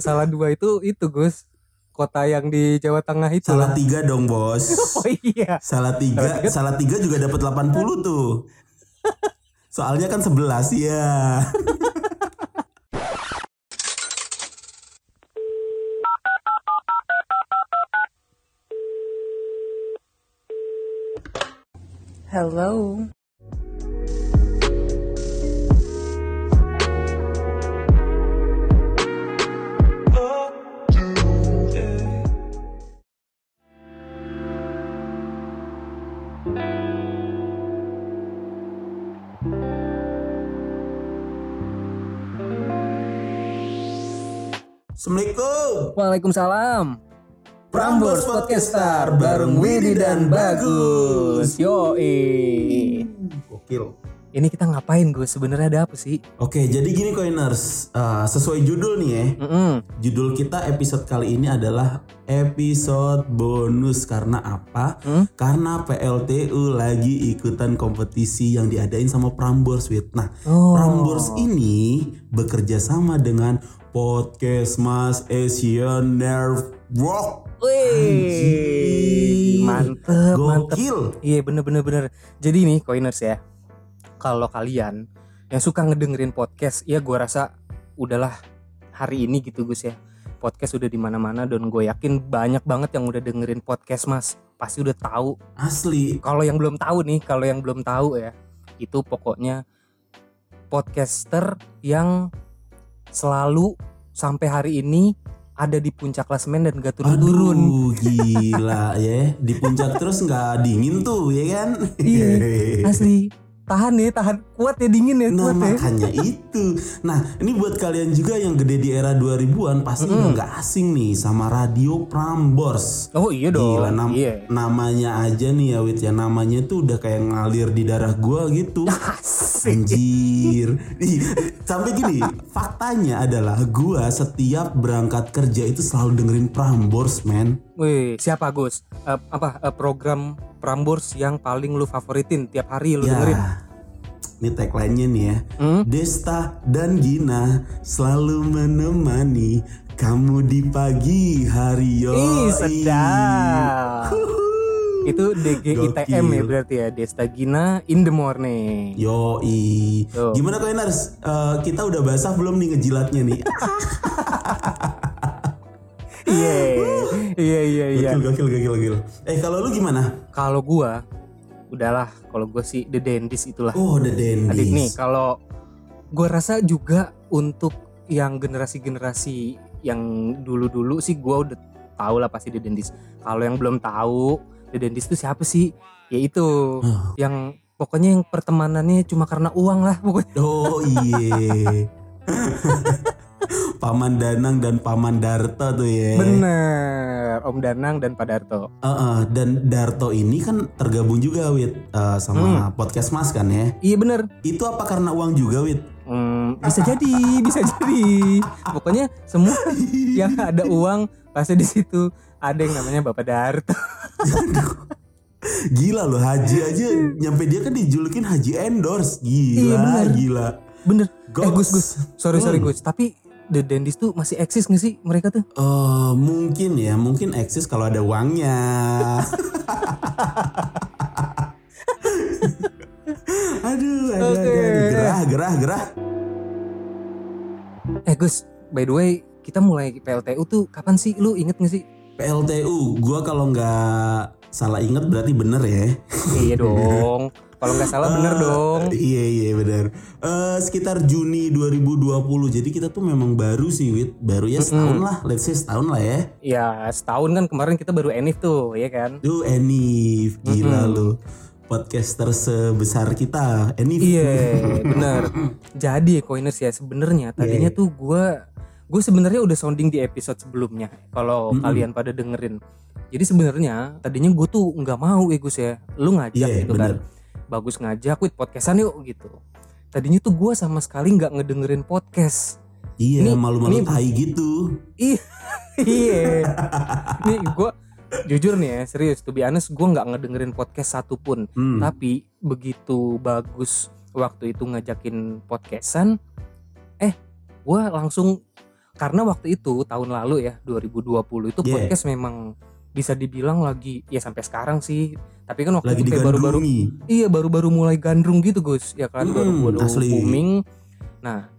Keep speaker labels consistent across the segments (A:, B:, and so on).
A: salah dua itu itu Gus kota yang di Jawa Tengah itu
B: Salah tiga dong bos.
A: oh iya
B: Salah tiga, salah tiga juga dapat 80 tuh. Soalnya kan 11 ya.
C: Hello.
B: Assalamualaikum.
A: Waalaikumsalam
B: Prambors Podcaster bareng Widi dan Bagus.
A: Yoi
B: Gokil.
A: Ini kita ngapain Gus? Sebenarnya ada apa sih?
B: Oke, jadi gini Coiners, Eh, sesuai judul nih ya.
A: Mm-mm.
B: Judul kita episode kali ini adalah episode bonus karena apa?
A: Hmm?
B: Karena PLTU lagi ikutan kompetisi yang diadain sama Prambors Wit. Nah,
A: Oh.
B: Prambors ini bekerja sama dengan Podcast Mas Asian Nerve Rock.
A: Wih, mantep, mantep.
B: Gokil.
A: Iya bener bener bener. Jadi nih Coiners ya, kalau kalian yang suka ngedengerin podcast, ya gua rasa udahlah hari ini gitu Gus ya. Podcast udah di mana-mana dan gue yakin banyak banget yang udah dengerin podcast Mas. Pasti udah tahu.
B: Asli.
A: Kalau yang belum tahu nih, kalau yang belum tahu ya, itu pokoknya podcaster yang selalu sampai hari ini ada di puncak klasemen dan gak turun-turun.
B: Aduh, gila ya. Di puncak terus nggak dingin tuh, ya kan?
A: Iya, Asli, tahan ya, tahan kuat ya dingin ya,
B: Nah
A: kuat ya.
B: makanya itu Nah ini buat kalian juga yang gede di era 2000an Pasti udah nggak asing nih sama radio Prambors
A: Oh iya dong.
B: Gila nam-
A: Iya.
B: namanya aja nih ya Wit ya Namanya tuh udah kayak ngalir di darah gua gitu Anjir Sampai gini Faktanya adalah gua setiap berangkat kerja itu selalu dengerin Prambors men
A: Wih, siapa Gus? Eh, apa eh, program Prambors yang paling lu favoritin tiap hari lu
B: Ya
A: dengerin?
B: Ini tagline-nya nih ya
A: Hmm?
B: Desta dan Gina selalu menemani kamu di pagi hari yo.
A: Ih, sedap. Itu DGITM ya berarti ya, Desta Gina in the morning.
B: Yoi.
A: Tuh.
B: Gimana Koiners? Eh, kita udah basah belum nih ngejilatnya nih?
A: Iya, iya, iya, iya.
B: Gokil, gokil, gokil, gokil. Eh kalau lu gimana?
A: Kalau gua, udahlah. Kalau gua sih The Dentist itulah.
B: Oh, The Dandies.
A: Adik nih, kalau gua rasa juga untuk yang generasi-generasi yang dulu-dulu sih gua udah tahu lah pasti The Dentist. Kalau yang belum tahu The Dentist itu siapa sih? Ya itu
B: Oh.
A: yang pokoknya yang pertemanannya cuma karena uang lah pokoknya.
B: Oh iye. Paman Danang dan Paman Darto tuh ya.
A: Bener, Om Danang dan Pak Darto.
B: Heeh, dan Darto ini kan tergabung juga Wit eh, sama
A: Hmm.
B: podcast Mas kan ya.
A: Iya bener,
B: Itu apa karena uang juga Wit?
A: Hmm, bisa jadi, bisa jadi. Pokoknya semua yang ada uang pasti di situ ada yang namanya Bapak Darto.
B: Gila loh Haji aja nyampe dia kan dijulukin Haji Endorse. Gila,
A: Iya, bener.
B: gila.
A: Bener. Eh
B: Goks.
A: Gus Gus, sorry sorry
B: Hmm.
A: Gus. Tapi The Dentist tuh masih eksis gak sih mereka tuh?
B: Eh, mungkin ya, mungkin eksis kalau ada uangnya. aduh, aduh,
A: Oke.
B: aduh, aduh, gerah, gerah, gerah.
A: Eh Gus, by the way kita mulai PLTU tuh kapan sih? Lu inget gak sih?
B: PLTU, gua kalau nggak salah inget berarti bener ya.
A: iya dong. Kalau nggak salah bener
B: Eh,
A: dong.
B: Iya iya benar. Eh sekitar Juni 2020. Jadi kita tuh memang baru sih Wit. Baru ya setahun lah. Let's say setahun lah ya.
A: Ya setahun kan kemarin kita baru enif tuh, ya kan?
B: Duh Enif, gila
A: Mm-mm.
B: lu. Podcaster sebesar kita, Enif.
A: Iya, bener. Jadi Coiners ya sebenarnya tadinya
B: Iya.
A: tuh gue gue sebenarnya udah sounding di episode sebelumnya. Kalau
B: Mm-mm.
A: kalian pada dengerin. Jadi sebenarnya tadinya gue tuh nggak mau ya Gus ya. Lu ngajak
B: Iya,
A: gitu
B: bener.
A: kan. Bagus ngajak, wit podcastan yuk gitu. Tadinya tuh gue sama sekali nggak ngedengerin podcast.
B: Iya,
A: Ini-
B: malu-malu
A: ini-
B: tai gitu.
A: Iya. Nih gue jujur nih ya serius. To be honest gue nggak ngedengerin podcast satupun.
B: Hmm.
A: Tapi begitu bagus waktu itu ngajakin podcastan, eh gue langsung karena waktu itu tahun lalu ya 2020 itu
B: Yeah.
A: podcast memang bisa dibilang lagi ya sampai sekarang sih. Tapi kan waktu
B: Lagi
A: itu baru-baru iya baru-baru mulai gandrung gitu Gus. Ya kan
B: Hmm,
A: baru-baru
B: asli.
A: booming. Nah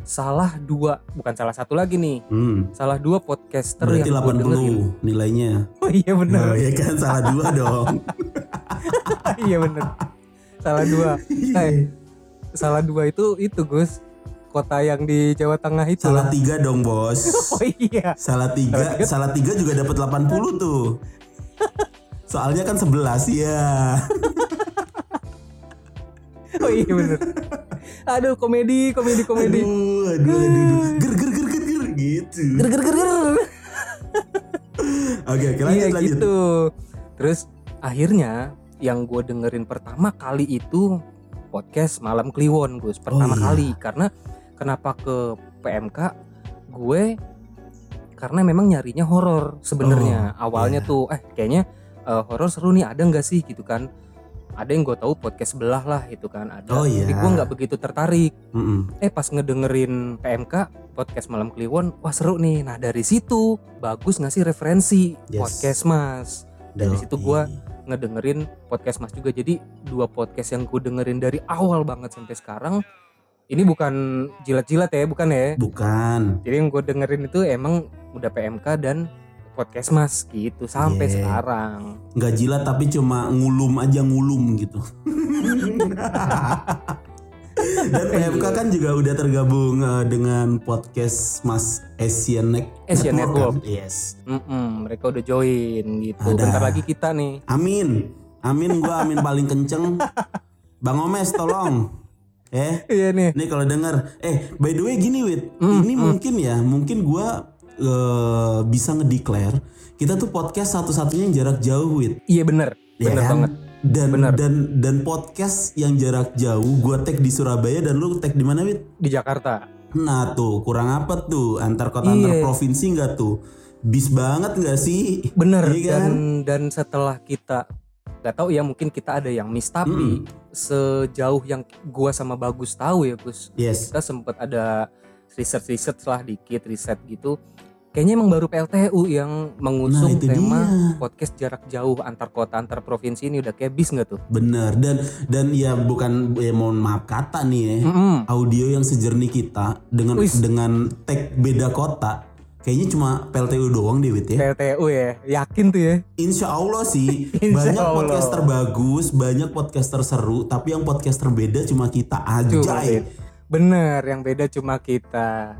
A: salah dua bukan salah satu lagi nih.
B: Hmm.
A: salah dua podcaster
B: Berarti
A: yang gue dengerin.
B: 80 nilainya.
A: oh iya bener.
B: Oh, ya kan salah dua dong.
A: iya bener. Salah dua. Eh, salah dua itu itu Gus kota yang di Jawa Tengah itu
B: Salah tiga dong bos.
A: oh iya
B: Salah tiga, salah tiga juga dapat 80 tuh. Soalnya kan 11 ya.
A: oh iya bener aduh komedi komedi komedi
B: Aduh, aduh, aduh, aduh. Ger ger ger ger ger gitu.
A: ger ger ger ger
B: Oke, oke lanjut
A: iya
B: lanjut.
A: gitu terus akhirnya yang gue dengerin pertama kali itu podcast malam kliwon Gus pertama
B: iya.
A: kali karena kenapa ke PMK gue karena memang nyarinya horor sebenarnya
B: Oh,
A: awalnya
B: iya.
A: tuh eh kayaknya eh, horor seru nih ada nggak sih gitu kan ada yang gue tahu podcast sebelah lah itu kan ada
B: Oh, iya.
A: tapi gue nggak begitu tertarik
B: Mm-mm.
A: eh pas ngedengerin PMK podcast malam kliwon wah seru nih nah dari situ bagus ngasih referensi
B: Yes.
A: podcast mas dari
B: Yoi.
A: situ gua ngedengerin podcast mas juga jadi dua podcast yang gue dengerin dari awal banget sampai sekarang ini bukan jilat-jilat ya bukan ya
B: bukan.
A: jadi yang gue dengerin itu emang udah PMK dan podcast mas gitu sampai
B: Yeah.
A: sekarang
B: nggak jilat tapi cuma ngulum aja ngulum gitu. Dan PMK kan juga udah tergabung eh, dengan podcast Mas Asian Net
A: Asian Network.
B: kan? Yes.
A: Mm-mm, mereka udah join gitu
B: Ada.
A: bentar lagi kita nih
B: Amin. Amin gua amin paling kenceng. Bang Omes tolong. Eh,
A: iya nih
B: Nih kalau denger, eh by the way gini Wit,
A: Hmm,
B: ini mungkin ya, mungkin gua eh, bisa ngedeclare kita tuh podcast satu-satunya yang jarak jauh Wit.
A: iya bener
B: Ya
A: bener
B: kan?
A: banget
B: Dan
A: Bener.
B: dan dan podcast yang jarak jauh gua tag di Surabaya dan lu tag di mana Wit?
A: di Jakarta
B: Nah tuh kurang apa tuh antar kota antar
A: Iya.
B: provinsi nggak tuh? Bis banget nggak sih?
A: Bener
B: Iya kan?
A: dan dan setelah kita nggak tahu ya mungkin kita ada yang miss tapi sejauh yang gua sama Bagus tahu ya Gus
B: Yes.
A: kita sempat ada riset riset lah dikit riset gitu kayaknya emang baru PLTU yang mengusung
B: Nah,
A: tema
B: dia.
A: podcast jarak jauh antar kota antar provinsi ini udah kayak bis nggak tuh
B: Bener dan dan ya bukan ya mohon maaf kata nih ya.
A: Mm-mm.
B: Audio yang sejernih kita dengan
A: Wis.
B: dengan tag beda kota kayaknya cuma PLTU doang deh Wit ya.
A: PLTU ya yakin tuh ya
B: Insya Allah sih
A: Insya
B: banyak
A: Allah.
B: podcaster bagus, banyak podcaster seru, tapi yang podcaster beda cuma kita
A: Cuma
B: aja.
A: beda. Bener, yang beda cuma kita.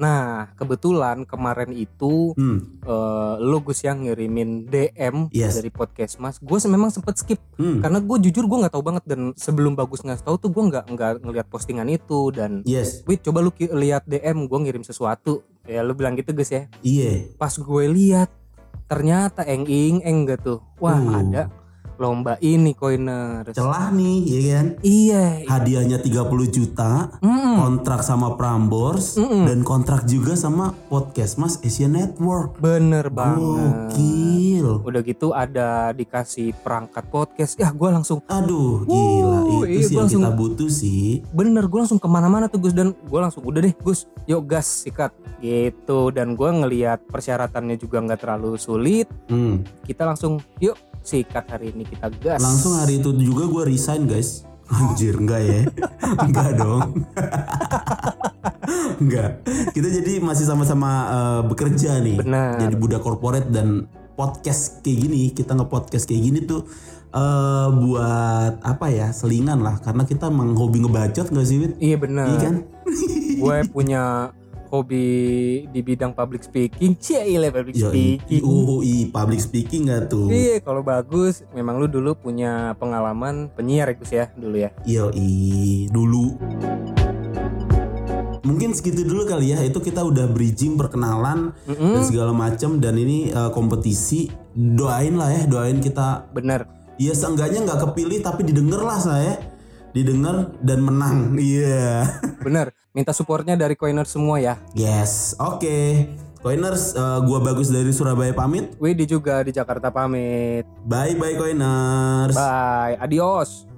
A: Nah, kebetulan kemarin itu
B: Hmm,
A: eh, lo Gus yang ngirimin DM
B: Yes.
A: dari podcast Mas. Gue memang sempet skip
B: hmm.
A: karena gue jujur gue nggak tahu banget dan sebelum bagus nggak tahu tuh gue nggak nggak ngelihat postingan itu dan
B: Yes,
A: Wih coba lu lihat DM gue ngirim sesuatu ya lu bilang gitu Gus ya.
B: iya.
A: Pas gue lihat ternyata eng ing eng gak tuh. Wah
B: Uh.
A: ada lomba ini koiners.
B: Celah nih, ya kan?
A: Iya.
B: Hadiahnya 30 juta,
A: Mm-mm.
B: kontrak sama Prambors,
A: Mm-mm.
B: dan kontrak juga sama podcast Mas Asia Network.
A: Bener banget.
B: Gokil.
A: Udah gitu ada dikasih perangkat podcast. Ya gue langsung
B: Aduh, gila.
A: Wuh,
B: Itu
A: iya,
B: sih yang kita
A: langsung-
B: butuh sih.
A: bener gue langsung ke mana-mana tuh Gus dan gue langsung udah deh Gus yuk gas sikat gitu dan gue ngelihat persyaratannya juga nggak terlalu sulit
B: Hmm.
A: kita langsung yuk sikat hari ini kita gas
B: Langsung hari itu juga gue resign guys. Anjir, enggak ya? enggak dong. enggak. Kita jadi masih sama-sama eh, bekerja nih.
A: Benar.
B: Jadi budak korporat dan podcast kayak gini, kita nge-podcast kayak gini tuh eh buat apa ya? Selingan lah karena kita emang hobi ngebacot gak sih, Wit?
A: iya bener
B: Iya kan?
A: gue punya hobi di bidang public speaking cile public
B: Yoi.
A: speaking
B: Oh, i public speaking gak tuh?
A: Iya, kalau bagus, memang lu dulu punya pengalaman penyiar ya Gus ya dulu ya.
B: Yoi, dulu. Mungkin segitu dulu kali ya. Itu kita udah bridging perkenalan
A: Mm-mm.
B: dan segala macam dan ini eh, kompetisi. Doain lah ya, doain kita.
A: Bener.
B: Ya seenggaknya nggak kepilih tapi didengar lah saya. Didengar dan menang. Iya.
A: Bener, minta supportnya dari Coiner semua ya.
B: yes, oke. Coiners, eh, gua bagus dari Surabaya pamit.
A: Widi juga di Jakarta pamit.
B: Bye bye Coiners.
A: Bye, adios.